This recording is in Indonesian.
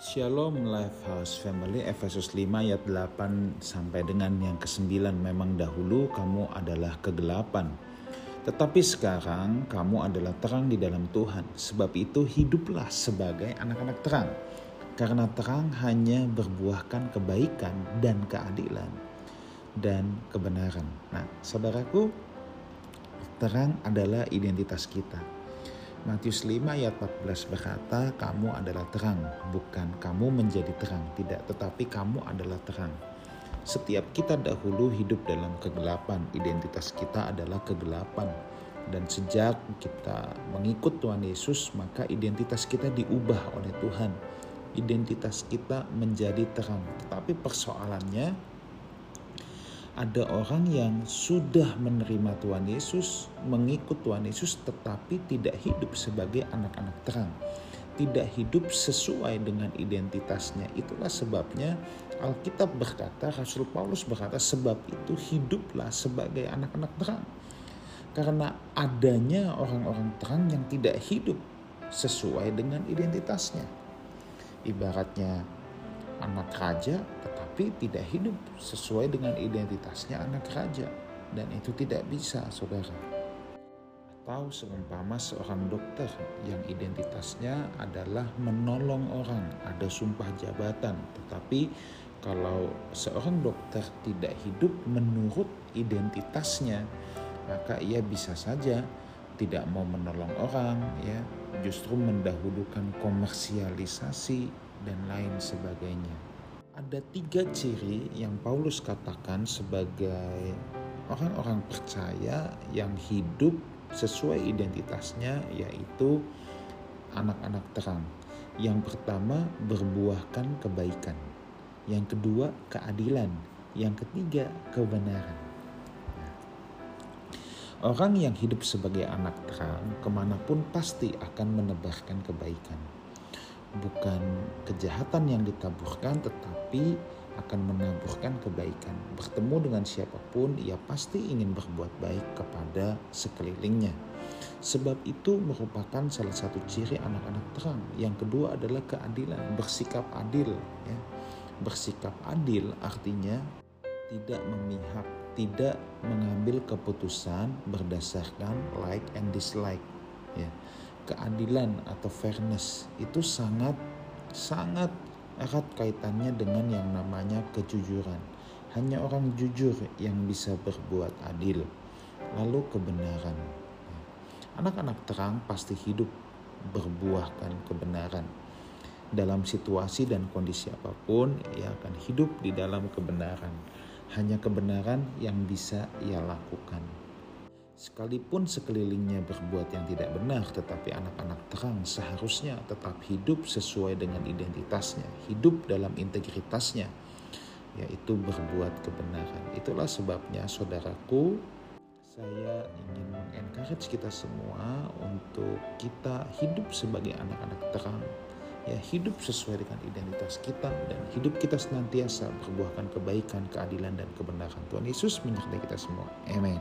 Shalom Lifehouse Family Efesus 5 ayat 8 sampai dengan yang ke-9 memang dahulu kamu adalah kegelapan tetapi sekarang kamu adalah terang di dalam Tuhan. Sebab itu hiduplah sebagai anak-anak terang karena terang hanya berbuahkan kebaikan dan keadilan dan kebenaran. Nah, saudaraku, terang adalah identitas kita Matius 5 ayat 14 berkata, kamu adalah terang, bukan kamu menjadi terang, tidak, tetapi kamu adalah terang. Setiap kita dahulu hidup dalam kegelapan, identitas kita adalah kegelapan. Dan sejak kita mengikut Tuhan Yesus, maka identitas kita diubah oleh Tuhan. Identitas kita menjadi terang. Tetapi persoalannya, ada orang yang sudah menerima Tuhan Yesus, mengikut Tuhan Yesus, tetapi tidak hidup sebagai anak-anak terang, tidak hidup sesuai dengan identitasnya. Itulah sebabnya Alkitab berkata, Rasul Paulus berkata, sebab itu hiduplah sebagai anak-anak terang. Karena adanya orang-orang terang yang tidak hidup sesuai dengan identitasnya. Ibaratnya anak raja tetapi tidak hidup sesuai dengan identitasnya anak raja. Dan itu tidak bisa saudara. Atau seumpama seorang dokter yang identitasnya adalah menolong orang ada sumpah jabatan. Tetapi kalau seorang dokter tidak hidup menurut identitasnya maka ia bisa saja tidak mau menolong orang ya. Justru mendahulukan komersialisasi dan lain sebagainya. Ada tiga ciri yang Paulus katakan sebagai orang-orang percaya yang hidup sesuai identitasnya yaitu anak-anak terang. Yang pertama berbuahkan kebaikan. Yang kedua keadilan. Yang ketiga kebenaran. Orang yang hidup sebagai anak terang ke mana pun pasti akan menebarkan kebaikan bukan kejahatan yang ditaburkan tetapi akan menaburkan kebaikan. Bertemu dengan siapa pun ia pasti ingin berbuat baik kepada sekelilingnya. Sebab itu merupakan salah satu ciri anak-anak terang. Yang kedua adalah keadilan, bersikap adil ya. Bersikap adil artinya tidak memihak, tidak mengambil keputusan berdasarkan like and dislike ya keadilan atau fairness itu sangat sangat erat kaitannya dengan yang namanya kejujuran. Hanya orang jujur yang bisa berbuat adil. Lalu kebenaran. Anak-anak terang pasti hidup berbuahkan kebenaran. Dalam situasi dan kondisi apa pun, ia akan hidup di dalam kebenaran. Hanya kebenaran yang bisa ia lakukan. Sekalipun sekelilingnya berbuat yang tidak benar, tetapi anak-anak terang seharusnya tetap hidup sesuai dengan identitasnya, hidup dalam integritasnya, yaitu berbuat kebenaran. Itulah sebabnya, saudaraku, saya ingin mengencourage kita semua untuk kita hidup sebagai anak-anak terang, ya hidup sesuai dengan identitas kita dan hidup kita senantiasa berbuahkan kebaikan, keadilan dan kebenaran. Tuhan Yesus menyertai kita semua. Amin.